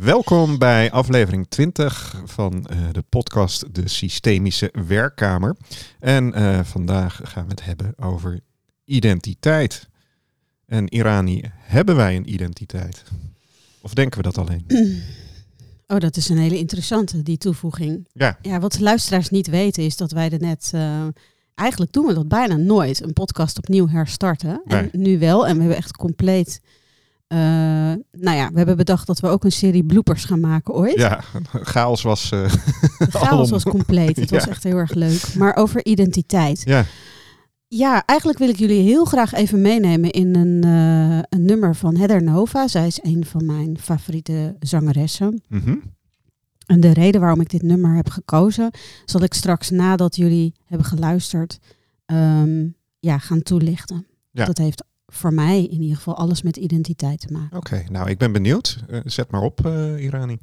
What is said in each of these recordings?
Welkom bij aflevering 20 van eh, de podcast De Systemische Werkkamer. En eh, vandaag gaan we het hebben over identiteit. En Irani, hebben wij een identiteit? Of denken we dat alleen? Oh, dat is een hele interessante, die toevoeging. Ja, Ja, wat de luisteraars niet weten is dat wij er net... eh, eigenlijk doen we dat bijna nooit, een podcast opnieuw herstarten. En nu wel. En we hebben echt compleet... eh, nou ja, we hebben bedacht dat we ook een serie bloopers gaan maken ooit. ja chaos was... eh, chaos was compleet. Het was echt heel erg leuk. Maar over identiteit. ja, Ja, eigenlijk wil ik jullie heel graag even meenemen in een, eh, een nummer van Heather Nova. Zij is een van mijn favoriete zangeressen. mhm. En de reden waarom ik dit nummer heb gekozen, zal ik straks nadat jullie hebben geluisterd, ehm, ja, gaan toelichten. Ja. Dat heeft voor mij in ieder geval alles met identiteit te maken. Oké, nou ik ben benieuwd. Eh, zet maar op, eh, Irani.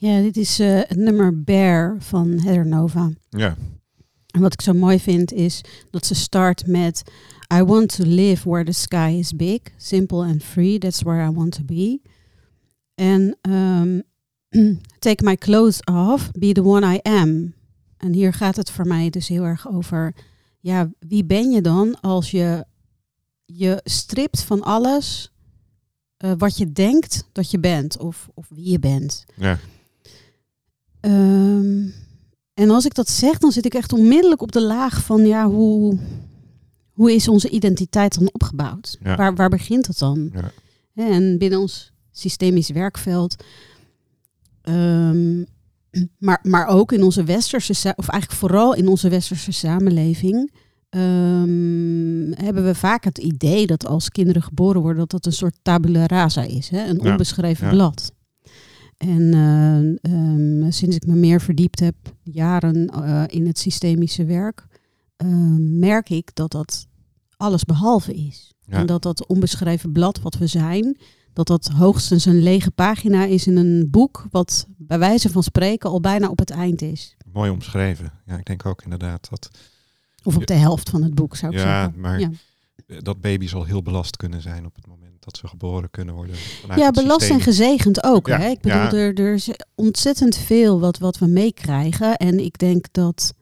Ja, dit is eh, het nummer Bear van Heather Nova. Ja, En wat ik zo mooi vind is dat ze start met I want to live where the sky is big, simple and free, that's where I want to be. En ehm, take my clothes off, be the one I am. En hier gaat het voor mij dus heel erg over, ja, wie ben je dan als je je stript van alles eh, wat je denkt dat je bent of, of wie je bent. ja, Ehm, en als ik dat zeg, dan zit ik echt onmiddellijk op de laag van ja, hoe, hoe is onze identiteit dan opgebouwd? Ja. Waar, waar begint het dan? Ja. En binnen ons systemisch werkveld, ehm, maar, maar ook in onze westerse, of eigenlijk vooral in onze westerse samenleving, ehm, hebben we vaak het idee dat als kinderen geboren worden, dat dat een soort tabula rasa is, hè? een Ja, onbeschreven ja. blad. En eh, ehm, sinds ik me meer verdiept heb, jaren eh, in het systemische werk, ehm, merk ik dat dat alles behalve is. ja. En dat dat onbeschreven blad wat we zijn, dat dat hoogstens een lege pagina is in een boek wat bij wijze van spreken al bijna op het eind is. mooi omschreven. Ja, ik denk ook inderdaad dat, Of op de helft van het boek zou ik Ja, zeggen. maar ja, dat baby's al heel belast kunnen zijn op het moment dat ze geboren kunnen worden. ja belast en gezegend ook. Ja, Hè? Ik bedoel, ja. er, er is ontzettend veel wat, wat we meekrijgen. En ik denk dat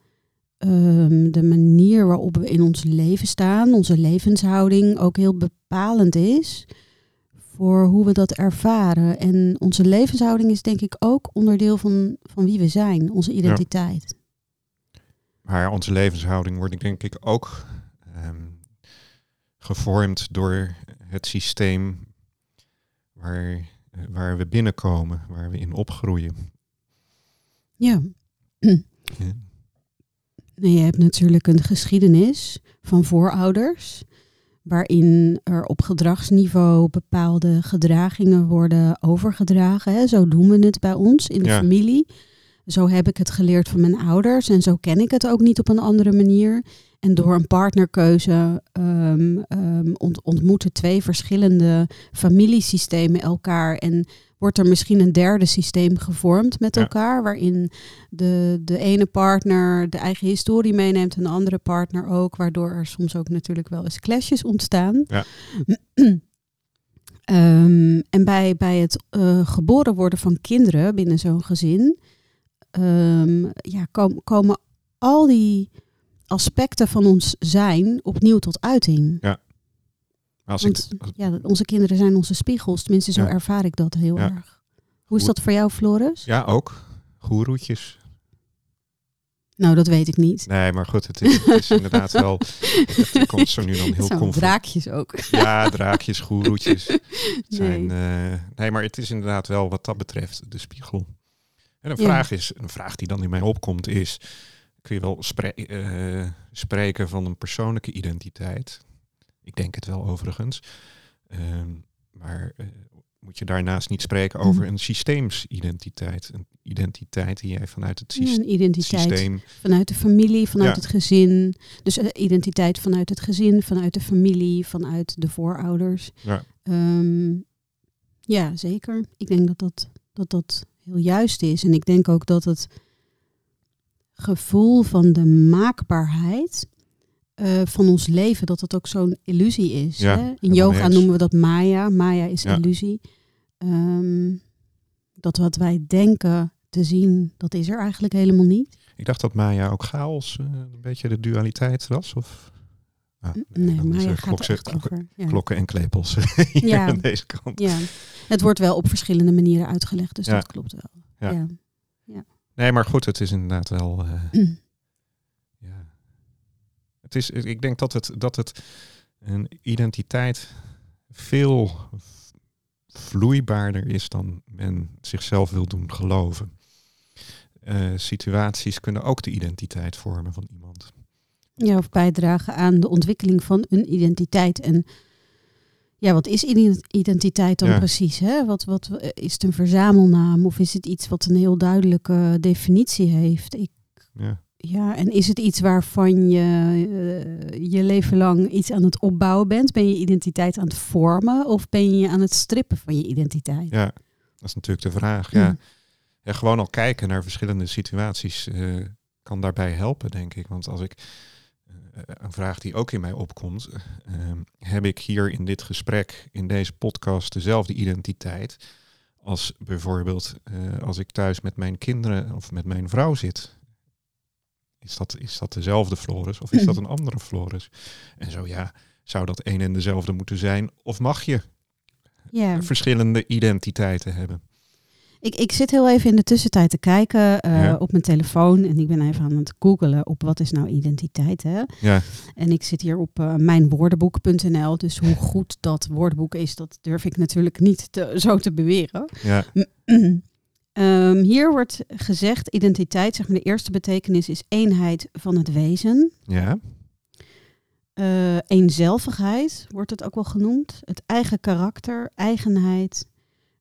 ehm, de manier waarop we in ons leven staan, onze levenshouding, ook heel bepalend is voor hoe we dat ervaren. En onze levenshouding is denk ik ook onderdeel van, van wie we zijn, onze identiteit. Maar onze levenshouding wordt denk ik ook gevormd door het systeem waar, waar we binnenkomen, waar we in opgroeien. Ja. Ja. Nee, je hebt natuurlijk een geschiedenis van voorouders, waarin er op gedragsniveau bepaalde gedragingen worden overgedragen. Hè? Zo doen we het bij ons in de Ja. familie. zo heb ik het geleerd van mijn ouders en zo ken ik het ook niet op een andere manier. En door een partnerkeuze ehm, ehm, ont- ontmoeten twee verschillende familiesystemen elkaar en wordt er misschien een derde systeem gevormd met Ja. elkaar, waarin de, de ene partner de eigen historie meeneemt en de andere partner ook, waardoor er soms ook natuurlijk wel eens clashes ontstaan. Ja. Ehm, en bij, bij het eh, geboren worden van kinderen binnen zo'n gezin, ja, kom- komen al die aspecten van ons zijn opnieuw tot uiting. Als ik, Want ja, onze kinderen zijn onze spiegels, tenminste zo Ja. ervaar ik dat heel Ja. erg. Hoe is dat voor jou, Floris? ja, ook. Goeroetjes. Nou, dat weet ik niet. Nee, maar goed, het is, het is inderdaad wel... Het komt zo nu dan heel comfort. draakjes ook. Ja, draakjes, goeroetjes. Nee. Zijn, eh, nee, maar het is inderdaad wel wat dat betreft de spiegel. En een Ja. vraag is, een vraag die dan in mij opkomt is, kun je wel spre- eh, spreken van een persoonlijke identiteit? Ik denk het wel overigens. Ehm, maar eh, moet je daarnaast niet spreken over Mhm. een systeemsidentiteit? Een identiteit die jij vanuit het Ja, systeem... een identiteit systeem vanuit de familie, vanuit Ja. het gezin. Dus eh, identiteit vanuit het gezin, vanuit de familie, vanuit de voorouders. Ja. Ehm, ja, zeker. Ik denk dat dat, dat dat heel juist is. En ik denk ook dat het gevoel van de maakbaarheid eh, van ons leven, dat dat ook zo'n illusie is. Ja, hè? In yoga noemen we dat Maya. Maya is Ja. illusie. Ehm, dat wat wij denken te zien, dat is er eigenlijk helemaal niet. Ik dacht dat Maya ook chaos, eh, een beetje de dualiteit was. Of? Ah, Nee, Maya gaat klok- echt klok- over. Ja. klokken en klepels Ja. aan deze kant. Ja, het wordt wel op verschillende manieren uitgelegd, dus dat klopt wel. Ja. Ja. Nee, maar goed, het is inderdaad wel. eh, ja. Het is, ik denk dat het, dat het een identiteit veel vloeibaarder is dan men zichzelf wil doen geloven. Eh, situaties kunnen ook de identiteit vormen van iemand. Ja, of bijdragen aan de ontwikkeling van een identiteit. En ja, wat is ide- identiteit dan Ja. precies? Hè? Wat, wat, is het een verzamelnaam of is het iets wat een heel duidelijke definitie heeft? Ik, Ja. ja, en is het iets waarvan je eh, je leven lang iets aan het opbouwen bent? Ben je identiteit aan het vormen of ben je aan het strippen van je identiteit? ja, dat is natuurlijk de vraag. Ja. Mm. Ja, gewoon al kijken naar verschillende situaties eh, kan daarbij helpen, denk ik. Want als ik een vraag die ook in mij opkomt, eh, heb ik hier in dit gesprek, in deze podcast, dezelfde identiteit als bijvoorbeeld eh, als ik thuis met mijn kinderen of met mijn vrouw zit. Is dat, is dat dezelfde Floris of is dat een andere Floris? En zo ja, zou dat een en dezelfde moeten zijn? Of mag je Ja. verschillende identiteiten hebben? Ik, ik zit heel even in de tussentijd te kijken eh, Ja. op mijn telefoon en ik ben even aan het googelen op wat is nou identiteit. Hè? Ja, En ik zit hier op eh, mijnwoordenboek.nl, dus hoe goed dat woordenboek is, dat durf ik natuurlijk niet te, zo te beweren. ja, Ehm, hier wordt gezegd, identiteit, zeg maar de eerste betekenis is eenheid van het wezen. ja. Eh, eenzelvigheid wordt het ook wel genoemd. Het eigen karakter, eigenheid,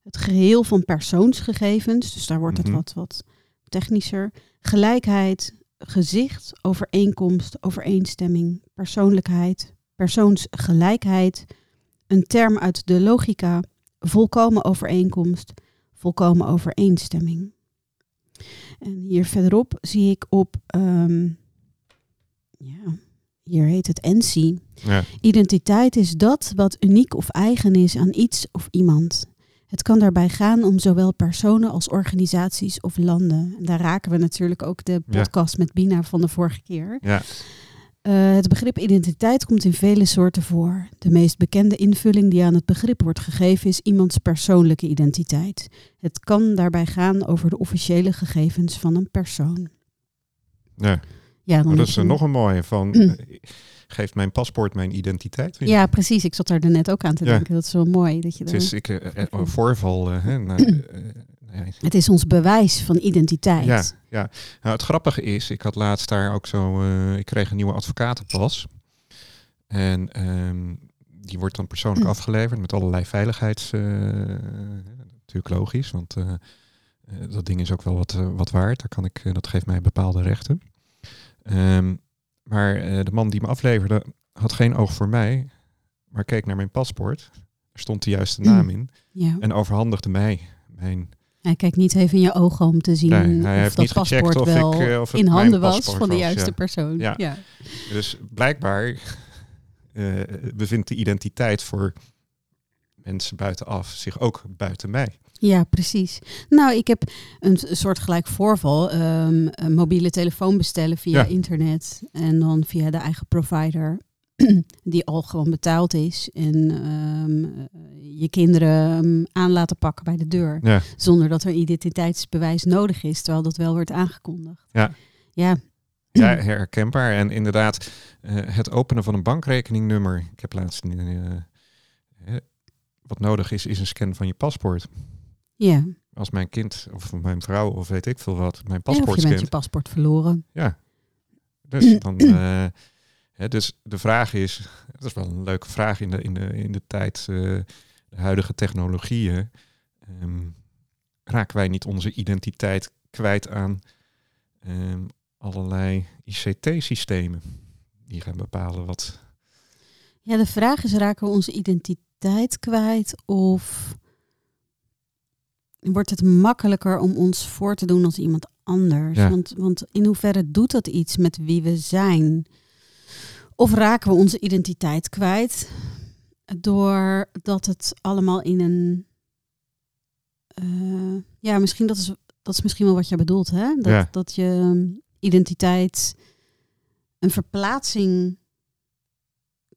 het geheel van persoonsgegevens. Dus daar wordt Mhm. het wat, wat technischer. Gelijkheid, gezicht, overeenkomst, overeenstemming, persoonlijkheid, persoonsgelijkheid. Een term uit de logica, volkomen overeenkomst, volkomen overeenstemming. En hier verderop zie ik op, ehm, ja, hier heet het NC. ja. Identiteit is dat wat uniek of eigen is aan iets of iemand. Het kan daarbij gaan om zowel personen als organisaties of landen. En daar raken we natuurlijk ook de Ja. podcast met Bina van de vorige keer. Ja, Eh, het begrip identiteit komt in vele soorten voor. De meest bekende invulling die aan het begrip wordt gegeven is iemands persoonlijke identiteit. Het kan daarbij gaan over de officiële gegevens van een persoon. ja. Ja, dan dat is er nog een mooie van. Geeft mijn paspoort mijn identiteit? Ja, precies. Ik zat daar net ook aan te Ja. denken. Dat is wel mooi. Dat je Het dan- is ik, eh, eh, een voorval. eh, hè, nou. Het is ons bewijs van identiteit. Ja, ja. Nou, het grappige is, ik had laatst daar ook zo, ik kreeg een nieuwe advocatenpas. En ehm, die wordt dan persoonlijk Mm. afgeleverd met allerlei veiligheids, eh, natuurlijk logisch, want dat ding is ook wel wat, wat waard. Daar kan ik, dat geeft mij bepaalde rechten. Ehm, maar eh, de man die me afleverde had geen oog voor mij, maar keek naar mijn paspoort. Er stond de juiste naam in Ja. en overhandigde mij mijn. Hij kijkt niet even in je ogen om te zien Nee, hij of heeft dat niet paspoort of wel ik, eh, of in handen was van de was, juiste ja. persoon. Ja. Ja. Dus blijkbaar eh, bevindt de identiteit voor mensen buitenaf zich ook buiten mij. Ja, precies. Nou, ik heb een soort gelijk voorval. ehm, een mobiele telefoon bestellen via Ja. internet. En dan via de eigen provider. Die al gewoon betaald is. En ehm, eh, je kinderen ehm, aan laten pakken bij de deur. Ja, Zonder dat er identiteitsbewijs nodig is. Terwijl dat wel wordt aangekondigd. Ja. Ja, ja herkenbaar. En inderdaad, eh, het openen van een bankrekeningnummer. Ik heb laatst. eh, wat nodig is, is een scan van je paspoort. Ja. Als mijn kind of mijn vrouw of weet ik veel wat, mijn Ja, of paspoort je bent je paspoort verloren. Ja. Dus, dan, eh, hè, dus de vraag is, dat is wel een leuke vraag in de, in de, in de tijd, eh, de huidige technologieën. Ehm, raken wij niet onze identiteit kwijt aan ehm, allerlei ICT-systemen? Die gaan bepalen wat. Ja, de vraag is, raken we onze identiteit kwijt of wordt het makkelijker om ons voor te doen als iemand anders? Ja. Want, want in hoeverre doet dat iets met wie we zijn? Of raken we onze identiteit kwijt doordat het allemaal in een... eh, ja, misschien dat is, dat is misschien wel wat je bedoelt, hè? Dat, Ja. dat je identiteit een verplaatsing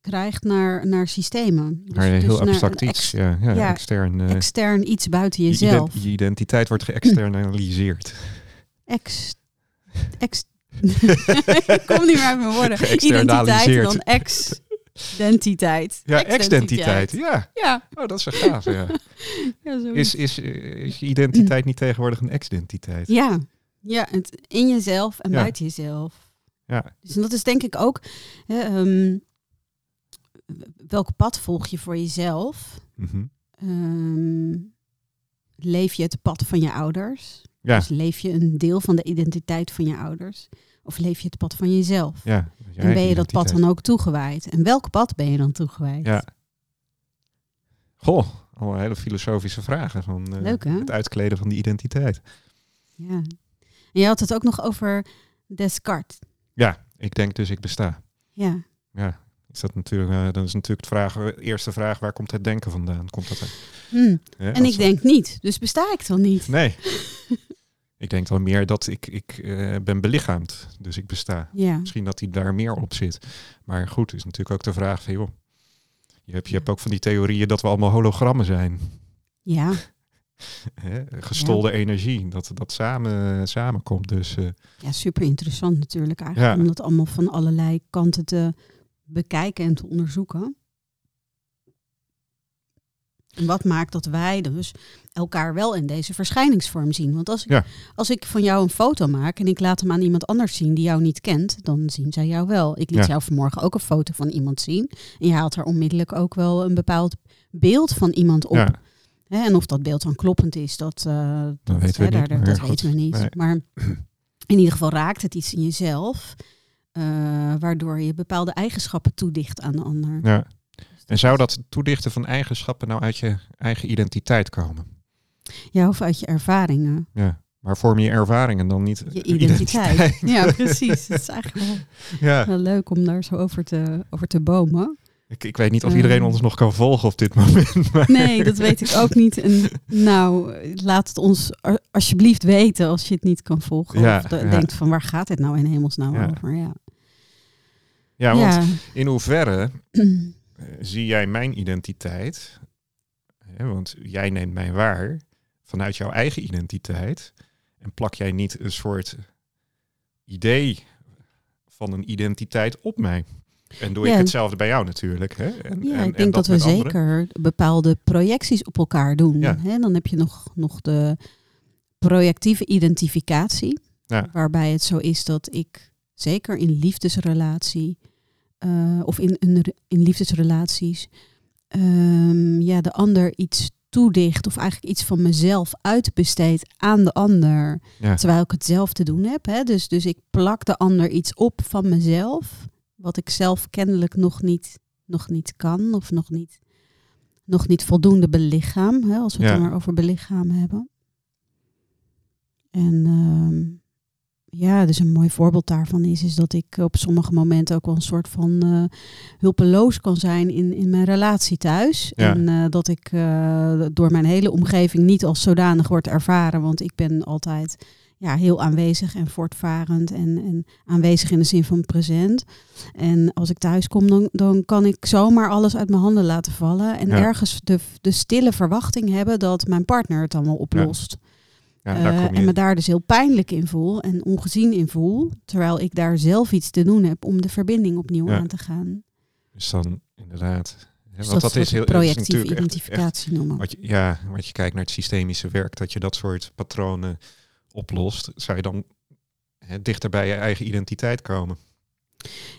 krijgt naar, naar systemen. Dus- Maar heel dus naar abstract iets. ex- ja, ja, ja, extern. eh, extern iets buiten je, jezelf. je identiteit wordt geëxternaliseerd. Ex, ex, ik kom niet meer uit mijn woorden. Identiteit dan ex-identiteit. Ja, ex-identiteit. Ja, Ja, oh, dat is wel gaaf. Ja. ja. Is, is, eh, is je identiteit niet tegenwoordig een ex-identiteit? ja. ja het, in jezelf en buiten jezelf. Ja. Dus dat is denk ik ook... Hè, ehm, welk pad volg je voor jezelf? Mhm. Ehm, leef je het pad van je ouders? Ja, Dus leef je een deel van de identiteit van je ouders? Of leef je het pad van jezelf? ja. en ben je dat pad dan ook toegewijd? En welk pad ben je dan toegewijd? Ja. Goh, allemaal hele filosofische vragen. Van, Leuk, hè? Het uitkleden van die identiteit. Ja. En je had het ook nog over Descartes. Ja, ik denk dus ik besta. Ja. Ja, is dat natuurlijk, dan is natuurlijk de vraag, de eerste vraag, waar komt het denken vandaan? Komt dat er? Hm. hè, En ik denk niet. Dus besta ik dan niet? Nee. ik denk dan meer dat ik, ik eh, ben belichaamd, dus ik besta. Ja. Misschien dat hij daar meer op zit. Maar goed, is natuurlijk ook de vraag van, joh, je hebt, je hebt ook van die theorieën dat we allemaal hologrammen zijn. Ja. Gestolde energie, dat dat samen, samenkomt. Dus eh, ja, super interessant natuurlijk eigenlijk. Ja. Om dat allemaal van allerlei kanten te bekijken en te onderzoeken. En wat maakt dat wij dus elkaar wel in deze verschijningsvorm zien? Want als ik, Ja. als ik van jou een foto maak en ik laat hem aan iemand anders zien die jou niet kent, dan zien zij jou wel. Ik liet Ja. jou vanmorgen ook een foto van iemand zien. En je haalt er onmiddellijk ook wel een bepaald beeld van iemand op. ja, en of dat beeld dan kloppend is, dat, eh, dat, weten we hè, daar- niet, daar- maar dat goed, weten we niet. Maar in ieder geval raakt het iets in jezelf, eh, waardoor je bepaalde eigenschappen toedicht aan de ander. ja. Dus En zou dat toedichten van eigenschappen nou uit je eigen identiteit komen? Ja, of uit je ervaringen, Ja. Maar vorm je ervaringen dan niet je identiteit. identiteit? Ja, precies. Het is eigenlijk wel, Ja, wel leuk om daar zo over te, over te bomen. Ik, ik weet niet of iedereen Ehm. ons nog kan volgen op dit moment. Maar Nee, dat weet ik ook niet. En nou, laat het ons alsjeblieft weten als je het niet kan volgen. Ja, of de- ja. denkt van waar gaat dit nou in hemelsnaam Ja. over? Ja. ja, want ja. in hoeverre zie jij mijn identiteit? Hè, want jij neemt mij waar vanuit jouw eigen identiteit. En plak jij niet een soort idee van een identiteit op mij? En doe Ja. ik hetzelfde bij jou natuurlijk. Hè? En, Ja, en- ik en denk dat, we anderen. zeker bepaalde projecties op elkaar doen. Ja. Hè, dan heb je nog, nog de projectieve identificatie, Ja. waarbij het zo is dat ik zeker in liefdesrelatie eh, of in, in, in liefdesrelaties ehm, ja, de ander iets toedicht of eigenlijk iets van mezelf uitbesteed aan de ander, terwijl ik het zelf te doen heb. Hè? Dus, dus ik plak de ander iets op van mezelf, wat ik zelf kennelijk nog niet, nog niet kan of nog niet, nog niet voldoende belichaam, hè? als we het Ja. maar over belichaam hebben. En ehm, ja, dus een mooi voorbeeld daarvan is, is dat ik op sommige momenten ook wel een soort van eh, hulpeloos kan zijn in, in mijn relatie thuis. Ja. En eh, dat ik eh, door mijn hele omgeving niet als zodanig word ervaren, want ik ben altijd ja, heel aanwezig en voortvarend en, en aanwezig in de zin van present. En als ik thuis kom, dan, dan kan ik zomaar alles uit mijn handen laten vallen en Ja. ergens de, de stille verwachting hebben dat mijn partner het allemaal oplost. Ja, Eh, en me daar dus heel pijnlijk in voel en ongezien in voel. Terwijl ik daar zelf iets te doen heb om de verbinding opnieuw aan te gaan. Dus dan inderdaad. Dus want dat, dat is heel projectieve natuurlijk echt- echt identificatie noemen. Wat je, ja, wat je kijkt naar het systemische werk, dat je dat soort patronen oplost, zou je dan hè, dichter bij je eigen identiteit komen.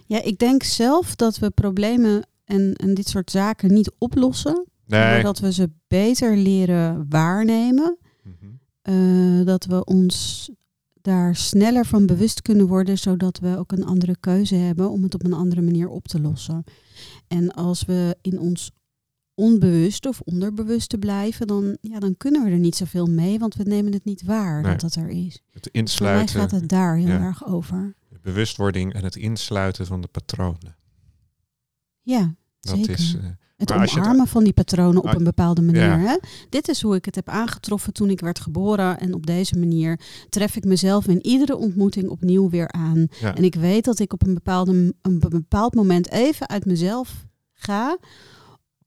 Ja, ik denk zelf dat we problemen en, en dit soort zaken niet oplossen. Maar dat we ze beter leren waarnemen. Mhm. eh, dat we ons daar sneller van bewust kunnen worden, zodat we ook een andere keuze hebben om het op een andere manier op te lossen. En als we in ons onbewust of onderbewuste blijven, dan, ja, dan kunnen we er niet zoveel mee, want we nemen het niet waar Nee. dat dat er is. Het Voor mij insluiten, gaat het daar heel ja. erg over. de bewustwording en het insluiten van de patronen. Ja, Dat Zeker. is. eh, het omarmen van die patronen op Ah, een bepaalde manier. ja. Hè? Dit is hoe ik het heb aangetroffen toen ik werd geboren. En op deze manier tref ik mezelf in iedere ontmoeting opnieuw weer aan. ja. En ik weet dat ik op een, bepaalde, een bepaald moment even uit mezelf ga.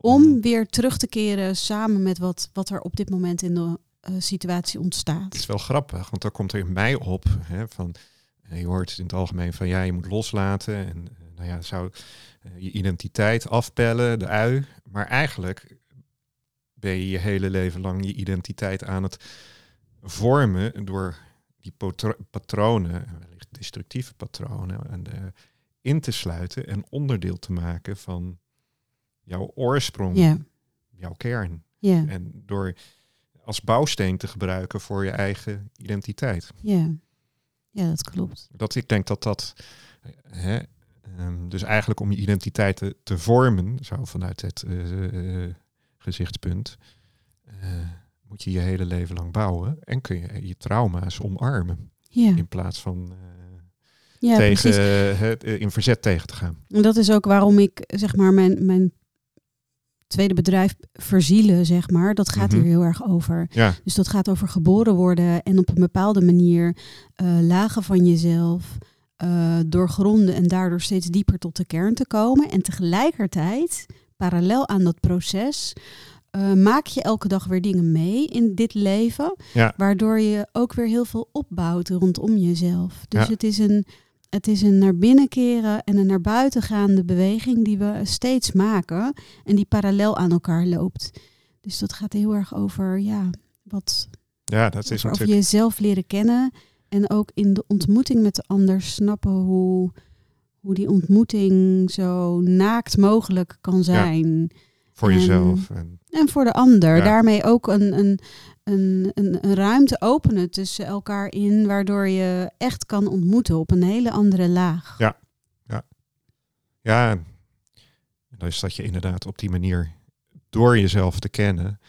Om Mm. weer terug te keren samen met wat, wat er op dit moment in de eh, situatie Het ontstaat. is wel grappig, want dan komt er in mij op hè, van. eh, Je hoort in het algemeen van ja, je moet loslaten. En eh, nou ja, zou je identiteit afpellen, de ui. Maar eigenlijk ben je je hele leven lang je identiteit aan het vormen door die patronen, wellicht destructieve patronen, en, in te sluiten en onderdeel te maken van jouw oorsprong, Ja, jouw kern. ja, En door als bouwsteen te gebruiken voor je eigen identiteit. ja. Ja, dat klopt. Dat ik denk dat dat. Hè, ehm, dus eigenlijk om je identiteit te, te vormen, zo vanuit het eh, eh, gezichtspunt, eh, moet je je hele leven lang bouwen. En kun je je trauma's omarmen. In plaats van ja tegen, precies. het, in verzet tegen te gaan. En dat is ook waarom ik, zeg maar, mijn, mijn tweede bedrijf verzielen, zeg maar, dat gaat Mhm. hier heel erg over. Ja, Dus dat gaat over geboren worden en op een bepaalde manier eh, lagen van jezelf eh, doorgronden en daardoor steeds dieper tot de kern te komen. En tegelijkertijd, parallel aan dat proces, eh, maak je elke dag weer dingen mee in dit leven, Ja. waardoor je ook weer heel veel opbouwt rondom jezelf. Dus Ja. het is een het is een naar binnen keren en een naar buiten gaande beweging die we steeds maken en die parallel aan elkaar loopt. Dus dat gaat heel erg over, ja, wat ja dat is over, jezelf leren kennen en ook in de ontmoeting met de ander snappen hoe, hoe die ontmoeting zo naakt mogelijk kan zijn. Voor en- jezelf. En, En voor de ander. Ja. Daarmee ook een, een, een, een, een ruimte openen tussen elkaar in, waardoor je echt kan ontmoeten op een hele andere laag. ja, en dus dat je inderdaad op die manier, door jezelf te kennen,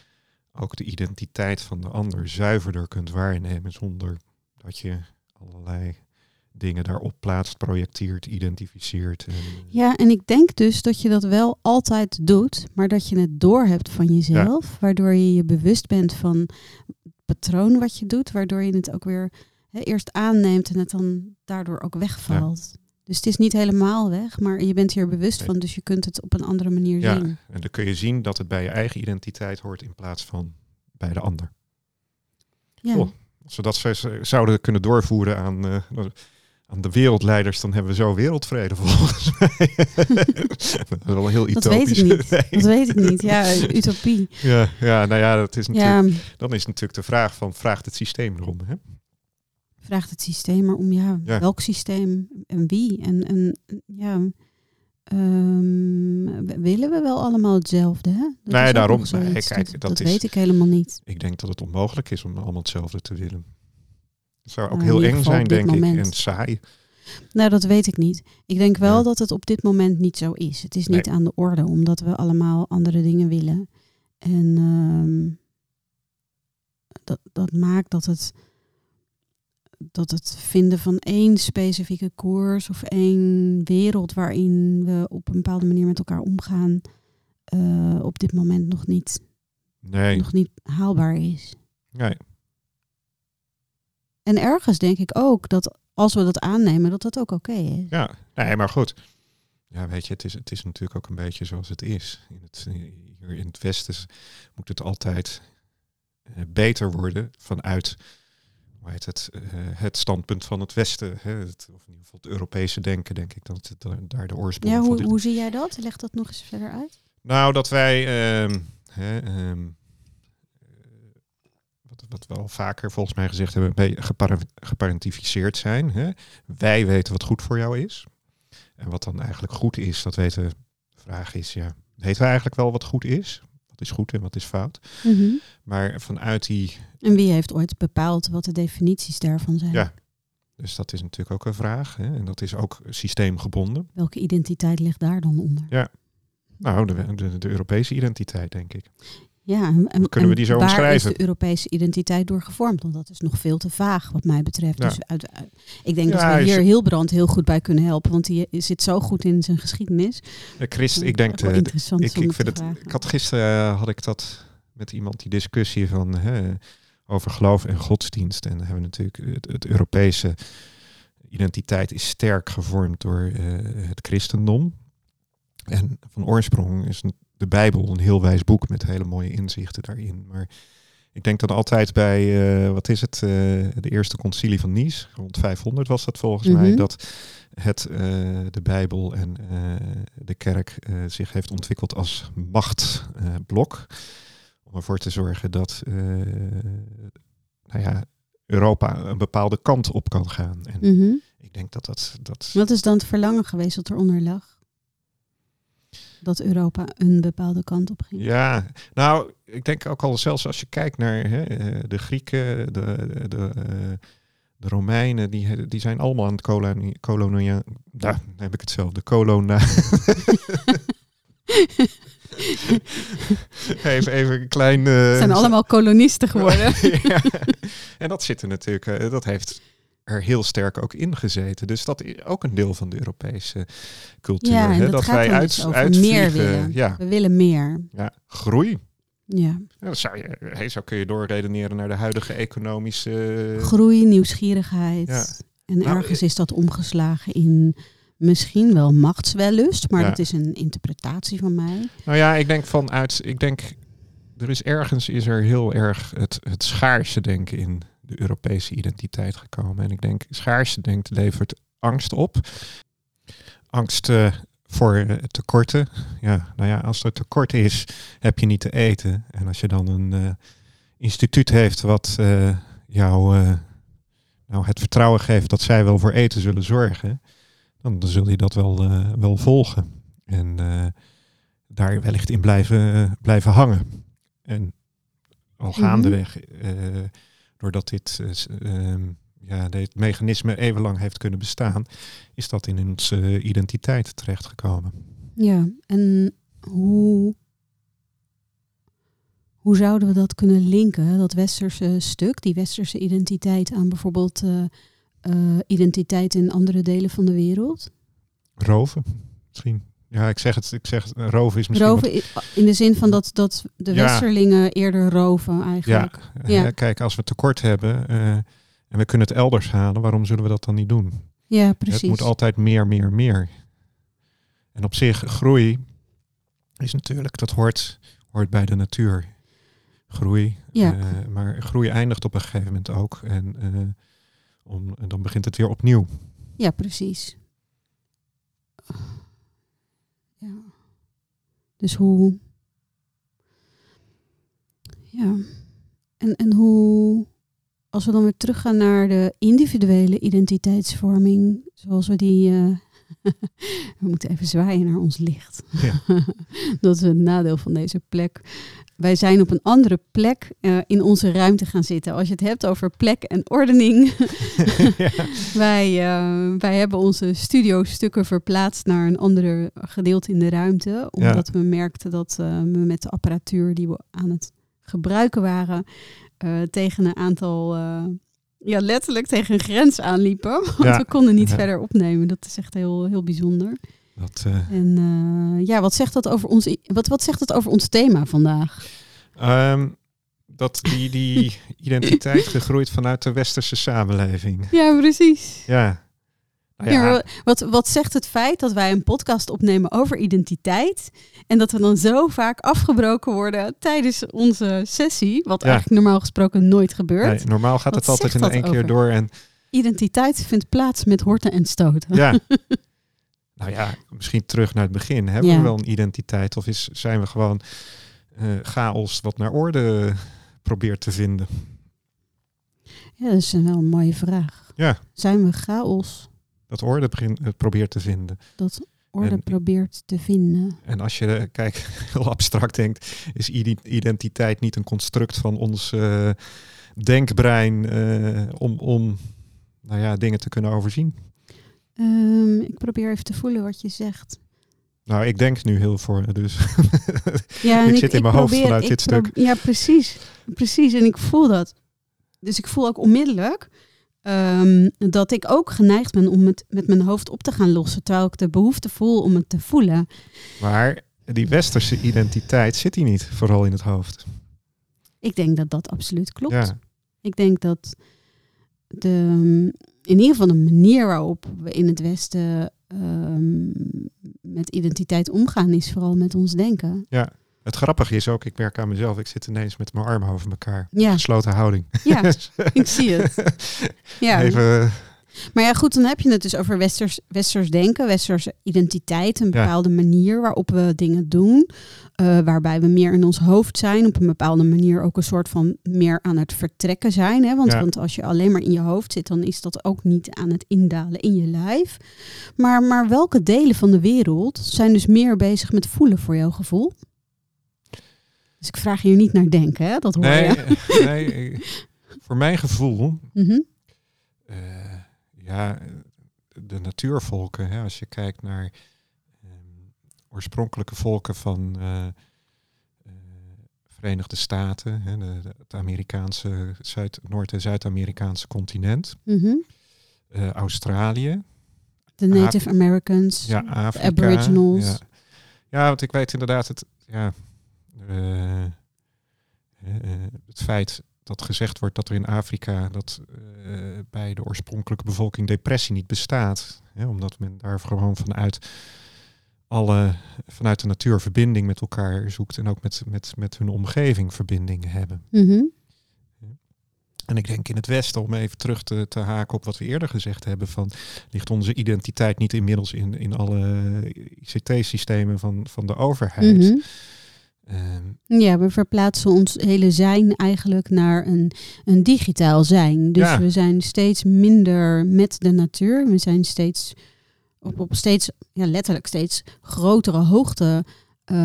ook de identiteit van de ander zuiverder kunt waarnemen zonder dat je allerlei dingen daarop plaatst, projecteert, identificeert. En, Ja, en ik denk dus dat je dat wel altijd doet, maar dat je het doorhebt van jezelf, waardoor je je bewust bent van het patroon wat je doet, waardoor je het ook weer eerst aanneemt en het dan daardoor ook wegvalt. Dus het is niet helemaal weg, maar je bent hier bewust Nee. van, dus je kunt het op een andere manier Ja. zien. en dan kun je zien dat het bij je eigen identiteit hoort in plaats van bij de ander. Ja. Oh. Als we dat zouden kunnen doorvoeren aan, eh, aan de wereldleiders, dan hebben we zo wereldvrede volgens mij. dat is wel heel Dat weet utopisch. ik niet. Nee. Dat weet ik niet. Ja, utopie. Ja, ja, nou ja, dat is natuurlijk, Ja, dan is natuurlijk de vraag van, vraagt het systeem erom? Hè? vraagt het systeem maar om ja, Ja. welk systeem en wie. En, en ja, Ehm, willen we wel allemaal hetzelfde? Hè? Dat Nee, daarom. Nee, kijk, dat, dat dat is- weet ik helemaal niet. Ik denk dat het onmogelijk is om allemaal hetzelfde te willen. Het zou ook Nou, heel eng zijn, denk ik, en saai. Nou, dat weet ik niet. Ik denk wel Ja. dat het op dit moment niet zo is. Het is niet Nee. aan de orde, omdat we allemaal andere dingen willen. En ehm, dat, dat maakt dat het, dat het vinden van één specifieke koers of één wereld waarin we op een bepaalde manier met elkaar omgaan, eh, op dit moment nog niet, Nee, nog niet haalbaar is. nee. En ergens denk ik ook dat als we dat aannemen, dat dat ook oké is. Ja, nee, maar goed. Ja, weet je, het is, het is natuurlijk ook een beetje zoals het is. In het, hier in het Westen moet het altijd eh, beter worden vanuit hoe heet het, eh, het standpunt van het Westen. Hè? Het, of in ieder geval het Europese denken, denk ik, dat het da- daar de oorsprong Ja, van hoe, ligt. hoe zie jij dat? Leg dat nog eens verder uit. Nou, dat wij, ehm, hè, ehm, eh, wat, we al vaker volgens mij gezegd hebben, geparentificeerd zijn. Hè? Wij weten wat goed voor jou is. En wat dan eigenlijk goed is, dat weten we. De vraag is, ja, weten we eigenlijk wel wat goed is? Wat is goed en wat is fout? Maar vanuit die, En wie heeft ooit bepaald wat de definities daarvan zijn? Ja. dus dat is natuurlijk ook een vraag. Hè? En dat is ook systeemgebonden. Welke identiteit ligt daar dan onder? Nou, de, de, de Europese identiteit, denk ik. Ja, en, en- Kunnen we die zo waar omschrijven? is de Europese identiteit door gevormd? Want dat is nog veel te vaag wat mij betreft. Ja. Dus uit, uit- ik denk Ja, dat we is- hier Hilbrand heel goed bij kunnen helpen. Want die zit zo goed in zijn geschiedenis. Eh, Christ, ik denk, is de, ik, ik vind het. Ik had gisteren eh, had ik dat met iemand die discussie van hè, over geloof en godsdienst. En dan hebben we natuurlijk het, het Europese identiteit is sterk gevormd door eh, het christendom. En van oorsprong is de Bijbel een heel wijs boek met hele mooie inzichten daarin. Maar ik denk dan altijd bij, eh, wat is het, eh, de eerste concilie van Nice, rond 500 was dat volgens mij, Mhm. dat het, eh, de Bijbel en de kerk zich heeft ontwikkeld als machtblok. om ervoor te zorgen dat nou ja, Europa een bepaalde kant op kan gaan. En Mhm. ik denk dat dat... dat Wat is dan het verlangen geweest dat eronder lag? Dat Europa een bepaalde kant op ging. Ja, nou, ik denk ook al zelfs als je kijkt naar hè, eh, de Grieken, de, de, de, eh, de Romeinen, die, die zijn allemaal aan het kolonia, daar heb ik het zelf, de kolona. even, even een klein... Het zijn allemaal kolonisten geworden. ja. En dat zit er natuurlijk, dat heeft er heel sterk ook in gezeten. Dus dat is ook een deel van de Europese cultuur. Ja, hè, dat, wij uit, dus uitvliegen. meer willen. Ja, We willen meer. ja, groei. Ja. Zou je, hey, zo kun je doorredeneren naar de huidige economische. Groei, nieuwsgierigheid. Ja. En Nou, ergens is dat omgeslagen in misschien wel machtswellust, maar Ja. dat is een interpretatie van mij. Nou ja, ik denk vanuit. Ik denk. Er is ergens is er heel erg het, het schaarse denken in de Europese identiteit gekomen. En ik denk, schaarse denken levert angst op. Angst eh, voor eh, tekorten. Ja, nou ja, als er tekort is, heb je niet te eten. En als je dan een eh, instituut heeft wat jou nou, het vertrouwen geeft dat zij wel voor eten zullen zorgen, dan, dan zul je dat wel, wel volgen. En daar wellicht in blijven, blijven hangen. En al Mhm. gaandeweg, doordat dit, eh, ehm, ja, dit mechanisme even lang heeft kunnen bestaan, is dat in onze identiteit terechtgekomen. Ja, en hoe, hoe zouden we dat kunnen linken, dat westerse stuk, die westerse identiteit, aan bijvoorbeeld eh, eh, identiteit in andere delen van de wereld? Roven, misschien. Ja, ik zeg het, ik zeg het, roven is misschien Roven in de zin van dat, dat de Ja. westerlingen eerder roven eigenlijk. Ja, Ja. eh, kijk, als we tekort hebben eh, en we kunnen het elders halen, waarom zullen we dat dan niet doen? Ja, Het precies. moet altijd meer, meer, meer. En op zich, groei is natuurlijk, dat hoort, hoort bij de natuur. Groei. Ja. eh, maar groei eindigt op een gegeven moment ook. En, om, en dan begint het weer opnieuw. Ja, precies. Dus hoe. Ja. En, en hoe. Als we dan weer teruggaan naar de individuele identiteitsvorming, zoals we die eh, We moeten even zwaaien naar ons licht. Ja. dat is het nadeel van deze plek. Wij zijn op een andere plek eh, in onze ruimte gaan zitten. Als je het hebt over plek en ordening. ja. wij, eh, wij hebben onze studiostukken verplaatst naar een andere gedeelte in de ruimte. Omdat we merkten dat eh, we met de apparatuur die we aan het gebruiken waren... tegen een aantal... ja, letterlijk tegen een grens aanliepen. Want Ja. we konden niet verder opnemen. Dat is echt heel, heel bijzonder. Dat, eh, En eh, ja, wat zegt, dat over ons, wat, wat zegt dat over ons thema vandaag? ehm, dat die, die identiteit gegroeid vanuit de westerse samenleving. Ja, precies. Ja. Nou Ja, ja, wa- wat, wat zegt het feit dat wij een podcast opnemen over identiteit en dat we dan zo vaak afgebroken worden tijdens onze sessie, wat Ja. eigenlijk normaal gesproken nooit gebeurt. nee, normaal gaat het altijd in één keer door. En Identiteit vindt plaats met horten en stoten. ja. nou ja, misschien terug naar het begin. Hebben Ja. we wel een identiteit of is, zijn we gewoon eh, chaos wat naar orde probeert te vinden? Ja, dat is een wel een mooie vraag. Ja. Zijn we chaos Dat orde het probeert te vinden. dat orde En- probeert te vinden? En als je, eh, kijk, heel abstract denkt, is ide- identiteit niet een construct van ons eh, denkbrein eh, om, om nou ja, dingen te kunnen overzien. Ehm, ik probeer even te voelen wat je zegt. Nou, ik denk nu heel voor, dus Ja, Ik zit in mijn hoofd probeer- vanuit dit stuk. Ja, precies. Precies. En ik voel dat. Dus ik voel ook onmiddellijk ehm, dat ik ook geneigd ben om het met mijn hoofd op te gaan lossen. Terwijl ik de behoefte voel om het te voelen. maar die westerse identiteit zit hier niet, vooral in het hoofd. Ik denk dat dat absoluut klopt. Ja, Ik denk dat de, in ieder geval de manier waarop we in het Westen ehm, met identiteit omgaan, is vooral met ons denken. het grappige is ook, ik werk aan mezelf, ik zit ineens met mijn armen over elkaar. Ja, Gesloten houding. ja ik zie het. Ja. Even, Maar ja, goed, dan heb je het dus over westers, westers denken, westerse identiteit, een Ja. bepaalde manier waarop we dingen doen, eh, waarbij we meer in ons hoofd zijn, op een bepaalde manier ook een soort van meer aan het vertrekken zijn. Hè? Want, Ja. want als je alleen maar in je hoofd zit, dan is dat ook niet aan het indalen in je lijf. Maar, maar welke delen van de wereld zijn dus meer bezig met voelen voor jouw gevoel? Dus ik vraag hier niet naar denken, hè? dat hoor nee, je. nee, voor mijn gevoel Mhm. Eh, ja, de natuurvolken, hè, als je kijkt naar ehm, oorspronkelijke volken van eh, Verenigde Staten, hè, de, de- het Amerikaanse, Zuid, Noord- en Zuid-Amerikaanse continent, Mhm. eh, Australië, De Native Americans, ja, de Afrika. Aboriginals. Ja. ja, want ik weet inderdaad het, ja, het feit dat gezegd wordt dat er in Afrika dat eh, bij de oorspronkelijke bevolking depressie niet bestaat, hè, omdat men daar gewoon vanuit alle vanuit de natuur verbinding met elkaar zoekt en ook met, met, met hun omgeving verbindingen hebben. Mhm. En ik denk in het Westen, om even terug te, te haken op wat we eerder gezegd hebben, van ligt onze identiteit niet inmiddels in, in alle ICT-systemen van, van de overheid. Mhm. Ehm, Ja, we verplaatsen ons hele zijn eigenlijk naar een, een digitaal zijn. Dus Ja. we zijn steeds minder met de natuur. We zijn steeds op, op steeds, ja, letterlijk steeds grotere hoogte. eh,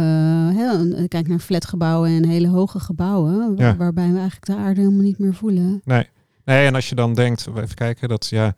een- kijk naar flatgebouwen en hele hoge gebouwen, Ja. waarbij we eigenlijk de aarde helemaal niet meer voelen. nee. nee, en als je dan denkt, even kijken, dat ja,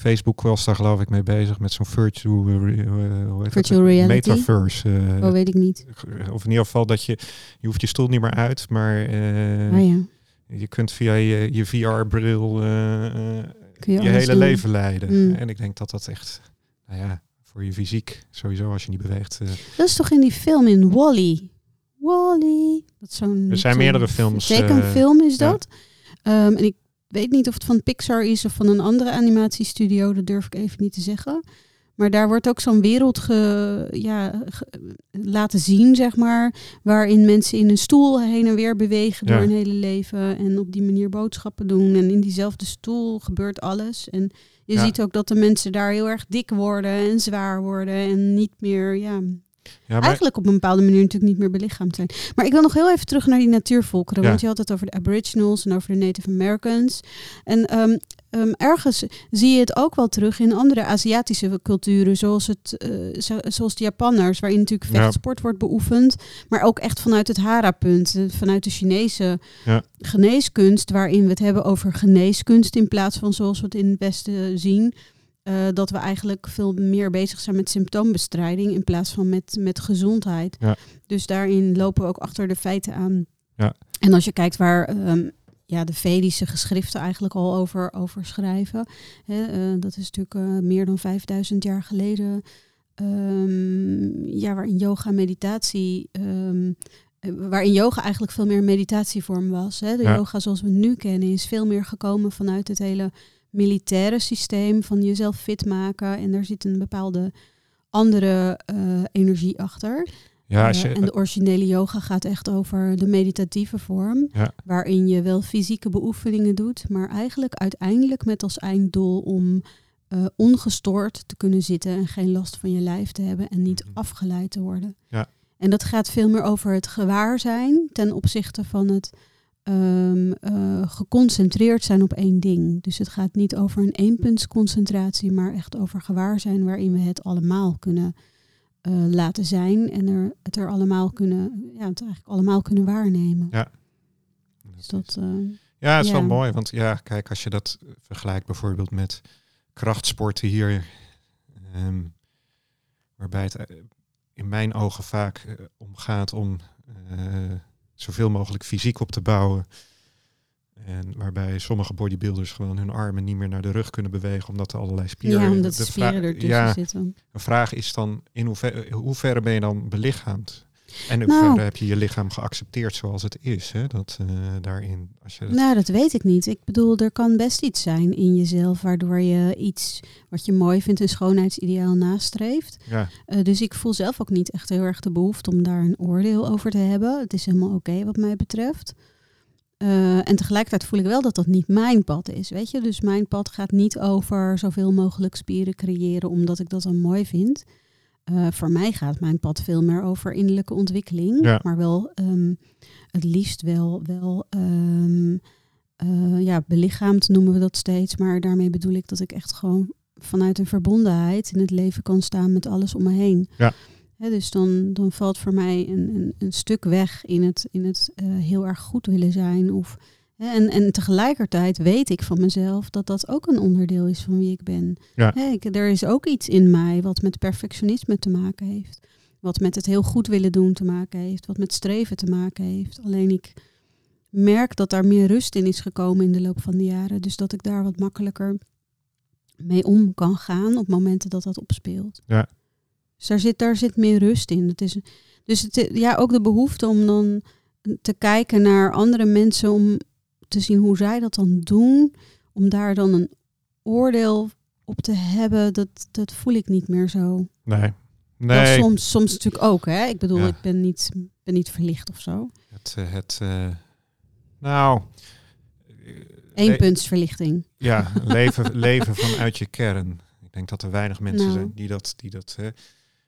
Facebook was daar geloof ik mee bezig met zo'n virtual, eh, eh, reality? metaverse. eh, oh, weet ik niet. of in ieder geval dat je, je hoeft je stoel niet meer uit, maar eh, ah ja, je kunt via je, je VR-bril eh, eh, je, je, hele doen. leven leiden. Mm. En ik denk dat dat echt, nou ja, voor je fysiek sowieso als je niet beweegt. eh, Dat is toch in die film in Wally? Wally. Dat is zo'n. Er zijn meerdere films, Tekenfilm is ja. dat. Ehm, en ik weet niet of het van Pixar is of van een andere animatiestudio. Dat durf ik even niet te zeggen. Maar daar wordt ook zo'n wereld ge, ja, ge- laten zien, zeg maar. Waarin mensen in een stoel heen en weer bewegen door hun hele leven. En op die manier boodschappen doen. En in diezelfde stoel gebeurt alles. En je Ja. ziet ook dat de mensen daar heel erg dik worden en zwaar worden. En niet meer, ja, Ja, maar, eigenlijk op een bepaalde manier natuurlijk niet meer belichaamd zijn. Maar ik wil nog heel even terug naar die natuurvolkeren. Ja. Want je had het over de Aboriginals en over de Native Americans. En ehm, ehm, ergens zie je het ook wel terug in andere Aziatische culturen. Zoals, het, eh, zo- zoals de Japanners, waarin natuurlijk Ja. vechtsport wordt beoefend. Maar ook echt vanuit het Hara-punt. eh, Vanuit de Chinese Ja. geneeskunst. Waarin we het hebben over geneeskunst in plaats van zoals we het in het Westen zien. Eh, dat we eigenlijk veel meer bezig zijn met symptoombestrijding in plaats van met, met gezondheid. Ja. Dus daarin lopen we ook achter de feiten aan. Ja. En als je kijkt waar ehm, ja, de Vedische geschriften eigenlijk al over, over schrijven. Hè, eh, dat is natuurlijk eh, meer dan 5000 jaar geleden. ehm, ja, waarin yoga meditatie. ehm, eh, waarin yoga eigenlijk veel meer een meditatievorm was. Hè. De Ja. yoga zoals we het nu kennen is veel meer gekomen vanuit het hele militaire systeem van jezelf fit maken. En daar zit een bepaalde andere eh, energie achter. ja, als Eh, en de originele yoga gaat echt over de meditatieve vorm, Ja. waarin je wel fysieke beoefeningen doet, maar eigenlijk uiteindelijk met als einddoel om eh, ongestoord te kunnen zitten en geen last van je lijf te hebben en niet Mhm. afgeleid te worden. Ja. En dat gaat veel meer over het gewaar zijn ten opzichte van het ehm, eh, geconcentreerd zijn op één ding. Dus het gaat niet over een eenpuntsconcentratie, maar echt over gewaar zijn waarin we het allemaal kunnen eh, laten zijn en er, het er allemaal kunnen, ja, het eigenlijk allemaal kunnen waarnemen. Dus dat, eh, Ja, het is wel Ja. mooi. Want ja, kijk, als je dat vergelijkt bijvoorbeeld met krachtsporten hier. ehm, waarbij het in mijn ogen vaak omgaat om zoveel mogelijk fysiek op te bouwen. En waarbij sommige bodybuilders gewoon hun armen niet meer naar de rug kunnen bewegen, omdat er allerlei spieren... ja, omdat de spieren ertussen Ja, zitten. de vraag is dan, in hoeverre, hoeverre ben je dan belichaamd? En in Nou. hoeverre heb je je lichaam geaccepteerd zoals het is? Hè? Dat, eh, daarin, als je dat Nou, dat weet ik niet. Ik bedoel, er kan best iets zijn in jezelf waardoor je iets wat je mooi vindt, een schoonheidsideaal nastreeft. ja, Eh, dus ik voel zelf ook niet echt heel erg de behoefte om daar een oordeel over te hebben. Het is helemaal oké wat mij betreft. Eh, en tegelijkertijd voel ik wel dat dat niet mijn pad is, weet je. Dus mijn pad gaat niet over zoveel mogelijk spieren creëren, omdat ik dat dan mooi vind. Eh, voor mij gaat mijn pad veel meer over innerlijke ontwikkeling, Ja. maar wel ehm, het liefst wel, wel ehm, eh, ja, belichaamd noemen we dat steeds. Maar daarmee bedoel ik dat ik echt gewoon vanuit een verbondenheid in het leven kan staan met alles om me heen. Ja. Dus dan, dan valt voor mij een, een, een stuk weg in het, in het eh, heel erg goed willen zijn. Of, en, en tegelijkertijd weet ik van mezelf dat dat ook een onderdeel is van wie ik ben. Ja. Hè, ik, er is ook iets in mij wat met perfectionisme te maken heeft. Wat met het heel goed willen doen te maken heeft. Wat met streven te maken heeft. Alleen ik merk dat daar meer rust in is gekomen in de loop van de jaren. Dus dat ik daar wat makkelijker mee om kan gaan op momenten dat dat opspeelt. Ja. Dus daar zit, daar zit meer rust in. Het is, dus het, ja, ook de behoefte om dan te kijken naar andere mensen om te zien hoe zij dat dan doen. Om daar dan een oordeel op te hebben, dat, dat voel ik niet meer zo. nee. Wel Nee, soms, soms natuurlijk ook, hè. Ik bedoel, Ja. ik ben niet, ben niet verlicht of zo. het, eh, het eh, nou... eh, Eén le- puntsverlichting. Ja, leven, leven vanuit je kern. Ik denk dat er weinig mensen Nou. zijn die dat... Die dat hè.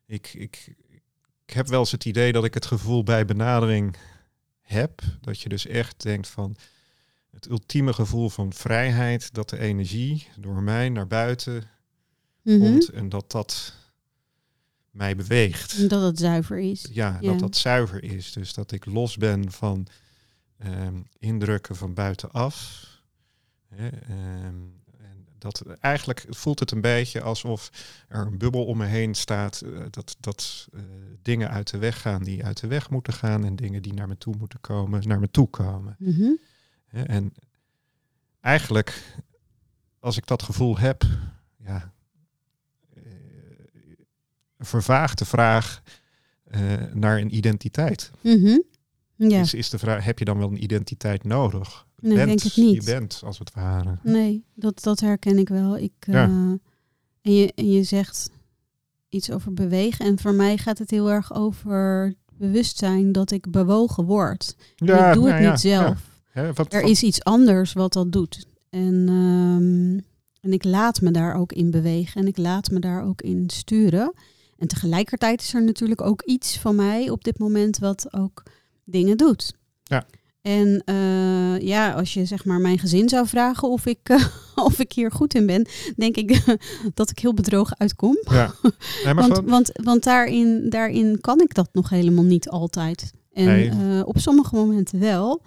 ik, ik, ik heb wel eens het idee dat ik het gevoel bij benadering heb. Dat je dus echt denkt van... Het ultieme gevoel van vrijheid, dat de energie door mij naar buiten Mhm. komt en dat dat mij beweegt. Dat het zuiver is. Ja, Ja. dat dat zuiver is. Dus dat ik los ben van ehm, indrukken van buitenaf. Hè, ehm, en dat eigenlijk voelt het een beetje alsof er een bubbel om me heen staat. eh, dat dat eh, dingen uit de weg gaan die uit de weg moeten gaan. En dingen die naar me toe moeten komen, naar me toe komen. Hè, en eigenlijk, als ik dat gevoel heb, ja, eh, vervaagt de vraag eh, naar een identiteit. Mhm. Ja, Is, is de vraag, heb je dan wel een identiteit nodig? Nee, ik denk Je niet. bent, als het ware. nee, dat, dat herken ik wel. Ik, Ja. eh, en, je, en je zegt iets over bewegen. En voor mij gaat het heel erg over bewustzijn dat ik bewogen word. En ik doe het nou ja, niet zelf. Ja. Hè, wat- Er wat- is iets anders wat dat doet. En, ehm, en ik laat me daar ook in bewegen en ik laat me daar ook in sturen. En tegelijkertijd is er natuurlijk ook iets van mij op dit moment wat ook dingen doet. Ja. En eh, ja, als je zeg maar mijn gezin zou vragen of ik, eh, of ik hier goed in ben, denk ik dat ik heel bedrogen uitkom. Ja. Nee, Want, want, want daarin, daarin kan ik dat nog helemaal niet altijd. En Nee. eh, op sommige momenten wel.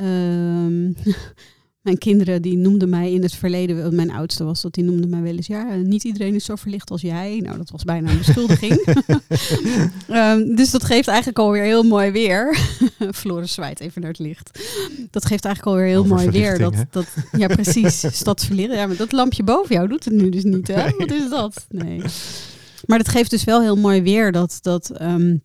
Ehm, mijn kinderen die noemden mij in het verleden, mijn oudste was dat, die noemde mij wel eens, ja, niet iedereen is zo verlicht als jij. Nou, dat was bijna een beschuldiging. Ehm, dus dat geeft eigenlijk alweer heel mooi weer. Floris zwaait even naar het licht. Dat geeft eigenlijk alweer heel Over mooi weer. Dat, dat, ja, precies. Stadsverlichting. Ja, maar dat lampje boven jou doet het nu dus niet, hè? Nee. Wat is dat? Nee. Maar dat geeft dus wel heel mooi weer dat, dat, ehm,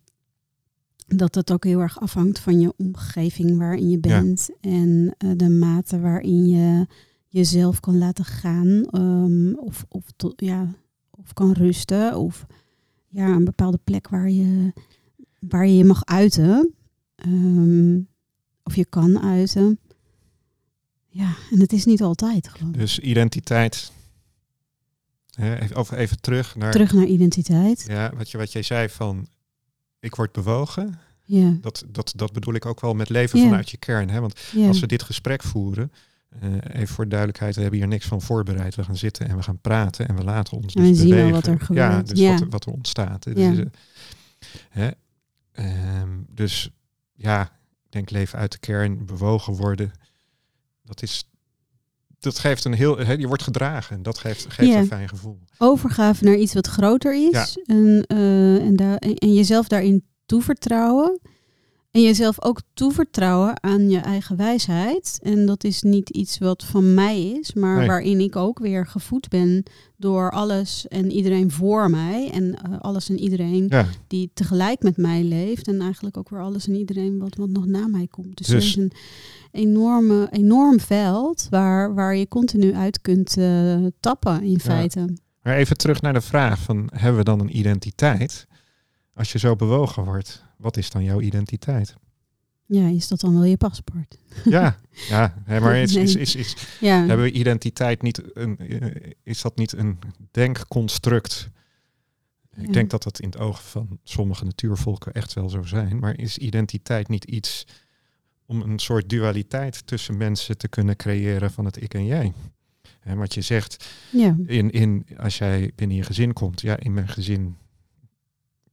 dat het ook heel erg afhangt van je omgeving waarin je Ja. bent. En eh, de mate waarin je jezelf kan laten gaan. ehm, of, of, ja, of kan rusten. Of ja, een bepaalde plek waar je waar je, je mag uiten. Ehm, of je kan uiten. Ja, en het is niet altijd geloof ik. Dus identiteit. Hè, of even terug naar Terug naar identiteit. ja, wat, je, wat jij zei van ik word bewogen. Ja, Dat, dat, dat bedoel ik ook wel met leven Ja. vanuit je kern. Hè? Want ja. als we dit gesprek voeren, eh, even voor duidelijkheid, we hebben hier niks van voorbereid. We gaan zitten en we gaan praten en we laten ons En dus zien bewegen. wat er Ja, gebeurt. dus Ja. Wat, wat er ontstaat. Dus, Ja. eh, hè? Ehm, dus ja, ik denk leven uit de kern, bewogen worden. Dat is, dat geeft een heel, je wordt gedragen. Dat geeft, geeft een fijn gevoel. Overgave naar iets wat groter is. Ja. En, eh, en, daar en, en jezelf daarin toevertrouwen. En jezelf ook toevertrouwen aan je eigen wijsheid. En dat is niet iets wat van mij is, maar Nee. waarin ik ook weer gevoed ben door alles en iedereen voor mij. En eh, alles en iedereen Ja, die tegelijk met mij leeft. En eigenlijk ook weer alles en iedereen wat, wat nog na mij komt. Dus, Dus- er is een enorme, enorm veld waar, waar je continu uit kunt eh, tappen in feite. maar even terug naar de vraag van, hebben we dan een identiteit? Als je zo bewogen wordt, wat is dan jouw identiteit? Ja, is dat dan wel je paspoort? Ja, ja maar is, is, is, is, Ja, hebben we identiteit niet een, eh, is dat niet een denkconstruct? Ja. Ik denk dat dat in het oog van sommige natuurvolken echt wel zo zijn. Maar is identiteit niet iets om een soort dualiteit tussen mensen te kunnen creëren van het ik en jij? En wat je zegt, ja. in, in, als jij binnen je gezin komt, ja, in mijn gezin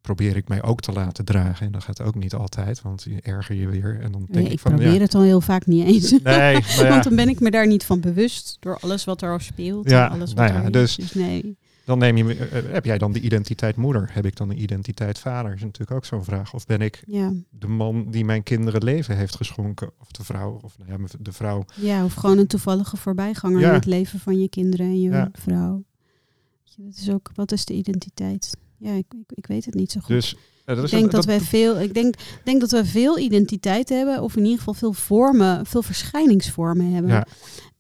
probeer ik mij ook te laten dragen. En dat gaat ook niet altijd, want je erger je weer. En dan denk Nee, ik ik van, probeer ja, het al heel vaak niet eens. nee, ja, Want dan ben ik me daar niet van bewust door alles wat er al speelt. Ja, en alles wat nou ja, er dus- is. Dus nee. dan neem je, me- eh, heb jij dan de identiteit moeder? Heb ik dan de identiteit vader? Is natuurlijk ook zo'n vraag. Of ben ik de man die mijn kinderen leven heeft geschonken? Of de vrouw? Of nou ja, de vrouw. ja, of gewoon een toevallige voorbijganger Ja. in het leven van je kinderen en je Ja. vrouw. Dat is ook, wat is de identiteit? Ja, ik, ik, ik weet het niet zo goed. Dus eh, dat ik is denk een- dat, wij veel, ik denk, denk dat we veel identiteit hebben, of in ieder geval veel vormen, veel verschijningsvormen hebben. Ja,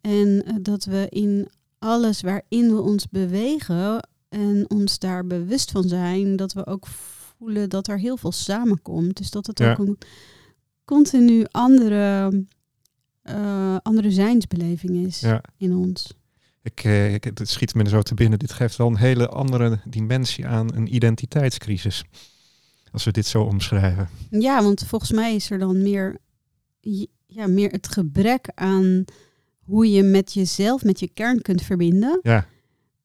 En eh, dat we in alles waarin we ons bewegen en ons daar bewust van zijn, dat we ook voelen dat er heel veel samenkomt. Dus dat het Ja. ook een continu andere, eh, andere zijnsbeleving is in ons. Ik, eh, ik, het schiet me er zo te binnen. Dit geeft wel een hele andere dimensie aan een identiteitscrisis. Als we dit zo omschrijven. Ja, want volgens mij is er dan meer, ja, meer het gebrek aan hoe je met jezelf, met je kern kunt verbinden. Ja.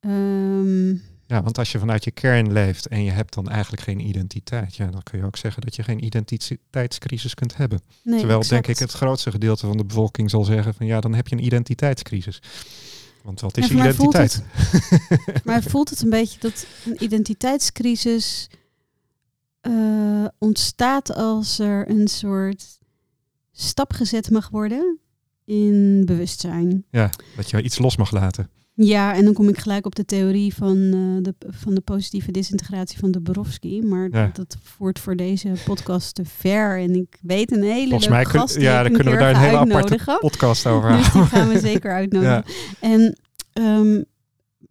Ehm, Ja, want als je vanuit je kern leeft en je hebt dan eigenlijk geen identiteit, ja, dan kun je ook zeggen dat je geen identiteitscrisis kunt hebben. nee, Terwijl exact. denk ik het grootste gedeelte van de bevolking zal zeggen van ja, dan heb je een identiteitscrisis. Want wat is voelt identiteit? Maar voelt het een beetje dat een identiteitscrisis eh, ontstaat als er een soort stap gezet mag worden in bewustzijn? ja, dat je iets los mag laten. Ja, en dan kom ik gelijk op de theorie van, eh, de, van de positieve disintegratie van de Borowski. Maar Ja. dat voert voor deze podcast te ver. En ik weet een hele Volgens mij kun- ja, dan kunnen we daar een hele aparte uitnodigen. podcast over Dus die houden. gaan we zeker uitnodigen. Ja, En ehm,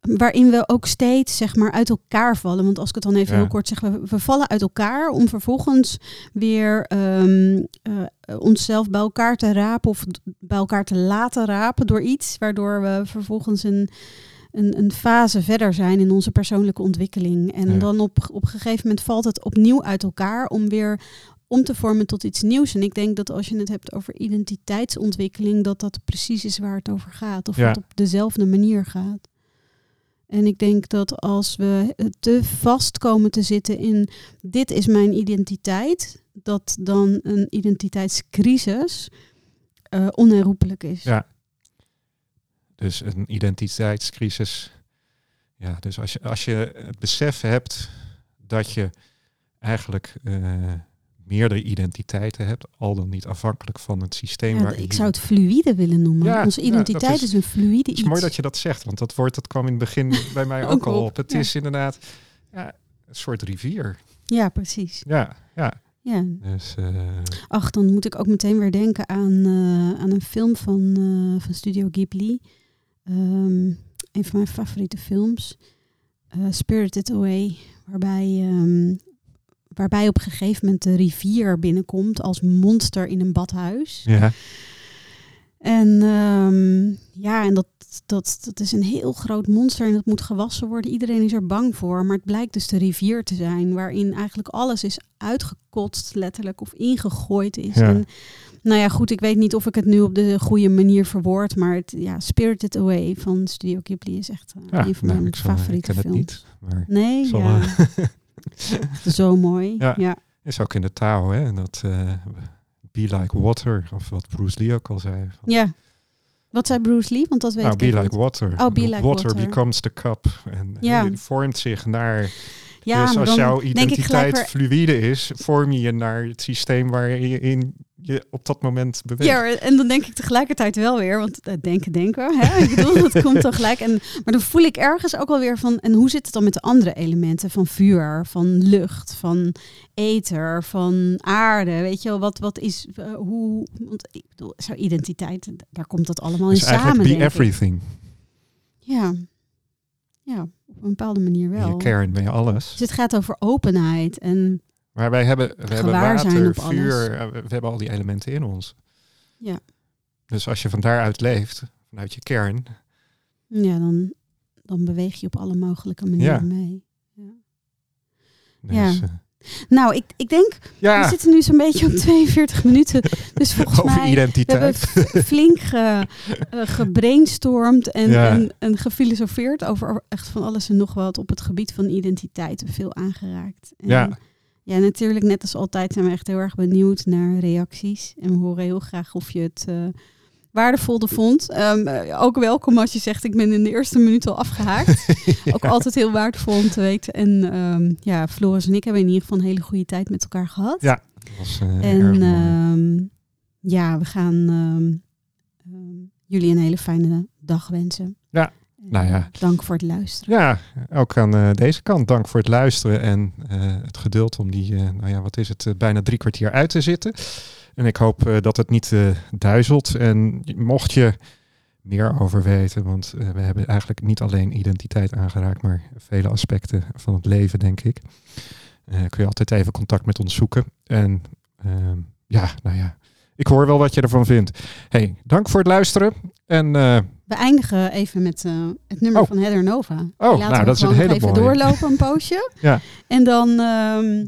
waarin we ook steeds zeg maar uit elkaar vallen. Want als ik het dan even Ja. heel kort zeg, we, we vallen uit elkaar om vervolgens weer ehm, eh, onszelf bij elkaar te rapen of bij elkaar te laten rapen door iets, waardoor we vervolgens een, een, een fase verder zijn in onze persoonlijke ontwikkeling. En Ja. dan op, op een gegeven moment valt het opnieuw uit elkaar om weer om te vormen tot iets nieuws. En ik denk dat als je het hebt over identiteitsontwikkeling, dat dat precies is waar het over gaat. Of Ja. het op dezelfde manier gaat. En ik denk dat als we te vast komen te zitten in dit is mijn identiteit, dat dan een identiteitscrisis eh, onherroepelijk is. Ja. Dus een identiteitscrisis. Ja, dus als je, als je het besef hebt dat je eigenlijk eh, meerdere identiteiten hebt, al dan niet afhankelijk van het systeem Ja, waar ik zou het fluïde willen noemen. Ja, Onze identiteit is, is- een fluïde Het iets. is mooi dat je dat zegt, want dat woord dat kwam in het begin bij mij ook, Ook al op. Het is inderdaad een soort rivier. Ja, precies. Ja, ja. Ja. Dus eh, Ach, dan moet ik ook meteen weer denken aan, eh, aan een film van, eh, van Studio Ghibli. Ehm, een van mijn favoriete films. Spirited Away. Waarbij, ehm, waarbij op een gegeven moment de rivier binnenkomt als monster in een badhuis. ja. En ehm, ja, en dat, dat, dat is een heel groot monster en dat moet gewassen worden. Iedereen is er bang voor. Maar het blijkt dus de rivier te zijn, waarin eigenlijk alles is uitgekotst, letterlijk, of ingegooid is. Ja. En, nou ja, goed, ik weet niet of ik het nu op de goede manier verwoord, maar het, ja, Spirited Away van Studio Ghibli is echt ja een van nou, mijn favoriete ken het films. niet, maar Nee, ja, zo mooi. Ja. Ja. is ook in de taal, hè? Dat eh, be like water, of wat Bruce Lee ook al zei. Van, ja. Wat zei Bruce Lee? Want dat weet nou, ik be like niet. water. Oh, be like water, water. becomes the cup. En Ja. vormt zich naar... Ja, dus als jouw identiteit fluïde is, vorm je je naar het systeem waarin je op dat moment beweegt. Ja, en dan denk ik tegelijkertijd wel weer, want eh, denken, denken. Hè? Ik bedoel, dat komt toch gelijk. En, maar dan voel ik ergens ook wel weer van, en hoe zit het dan met de andere elementen? Van vuur, van lucht, van ether, van aarde. Weet je wel, wat, wat is, eh, hoe, want ik bedoel, zo'n identiteit, daar komt dat allemaal dus in samen, be denk ik. everything. Ja. ja, op een bepaalde manier wel. je kern ben je alles. Dus het gaat over openheid en Maar wij hebben, we hebben water, alles. vuur, eh, we we hebben al die elementen in ons. Ja. Dus als je van daaruit leeft, vanuit je kern, ja, dan, dan beweeg je op alle mogelijke manieren Ja. mee. dus, Ja. eh, Nou, ik, ik denk, we ja zitten nu zo'n beetje op 42 minuten. Dus volgens over mij we hebben identiteit. f- flink ge, eh, gebrainstormd en, Ja. en, en gefilosofeerd over echt van alles en nog wat op het gebied van identiteit. Veel aangeraakt. En, Ja. Ja, natuurlijk, net als altijd zijn we echt heel erg benieuwd naar reacties. En we horen heel graag of je het eh waardevol vond. Ehm, eh, ook welkom als je zegt, ik ben in de eerste minuut al afgehaakt. Ook altijd heel waardevol om te weten. En ehm, ja, Floris en ik hebben in ieder geval een hele goede tijd met elkaar gehad. Ja, dat was eh, En ehm, ja, we gaan jullie een hele fijne dag wensen. Ja, nou ja. Dank voor het luisteren. Ja, ook aan eh, deze kant dank voor het luisteren en eh, het geduld om die, eh, nou ja, wat is het, bijna drie kwartier uit te zitten. En ik hoop dat het niet duizelt. En mocht je meer over weten, want we hebben eigenlijk niet alleen identiteit aangeraakt, maar vele aspecten van het leven, denk ik. Kun je altijd even contact met ons zoeken. En ehm, ja, nou ja, ik hoor wel wat je ervan vindt. Hey, dank voor het luisteren. En eh, We eindigen even met eh, het nummer Oh. van Heather Nova. Oh, laten nou we dat is een hele even mooie. doorlopen, een poosje. Ja. En dan ehm,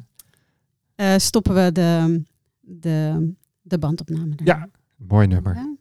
eh, stoppen we de, de, de bandopname. er. Ja, mooi nummer. Ja?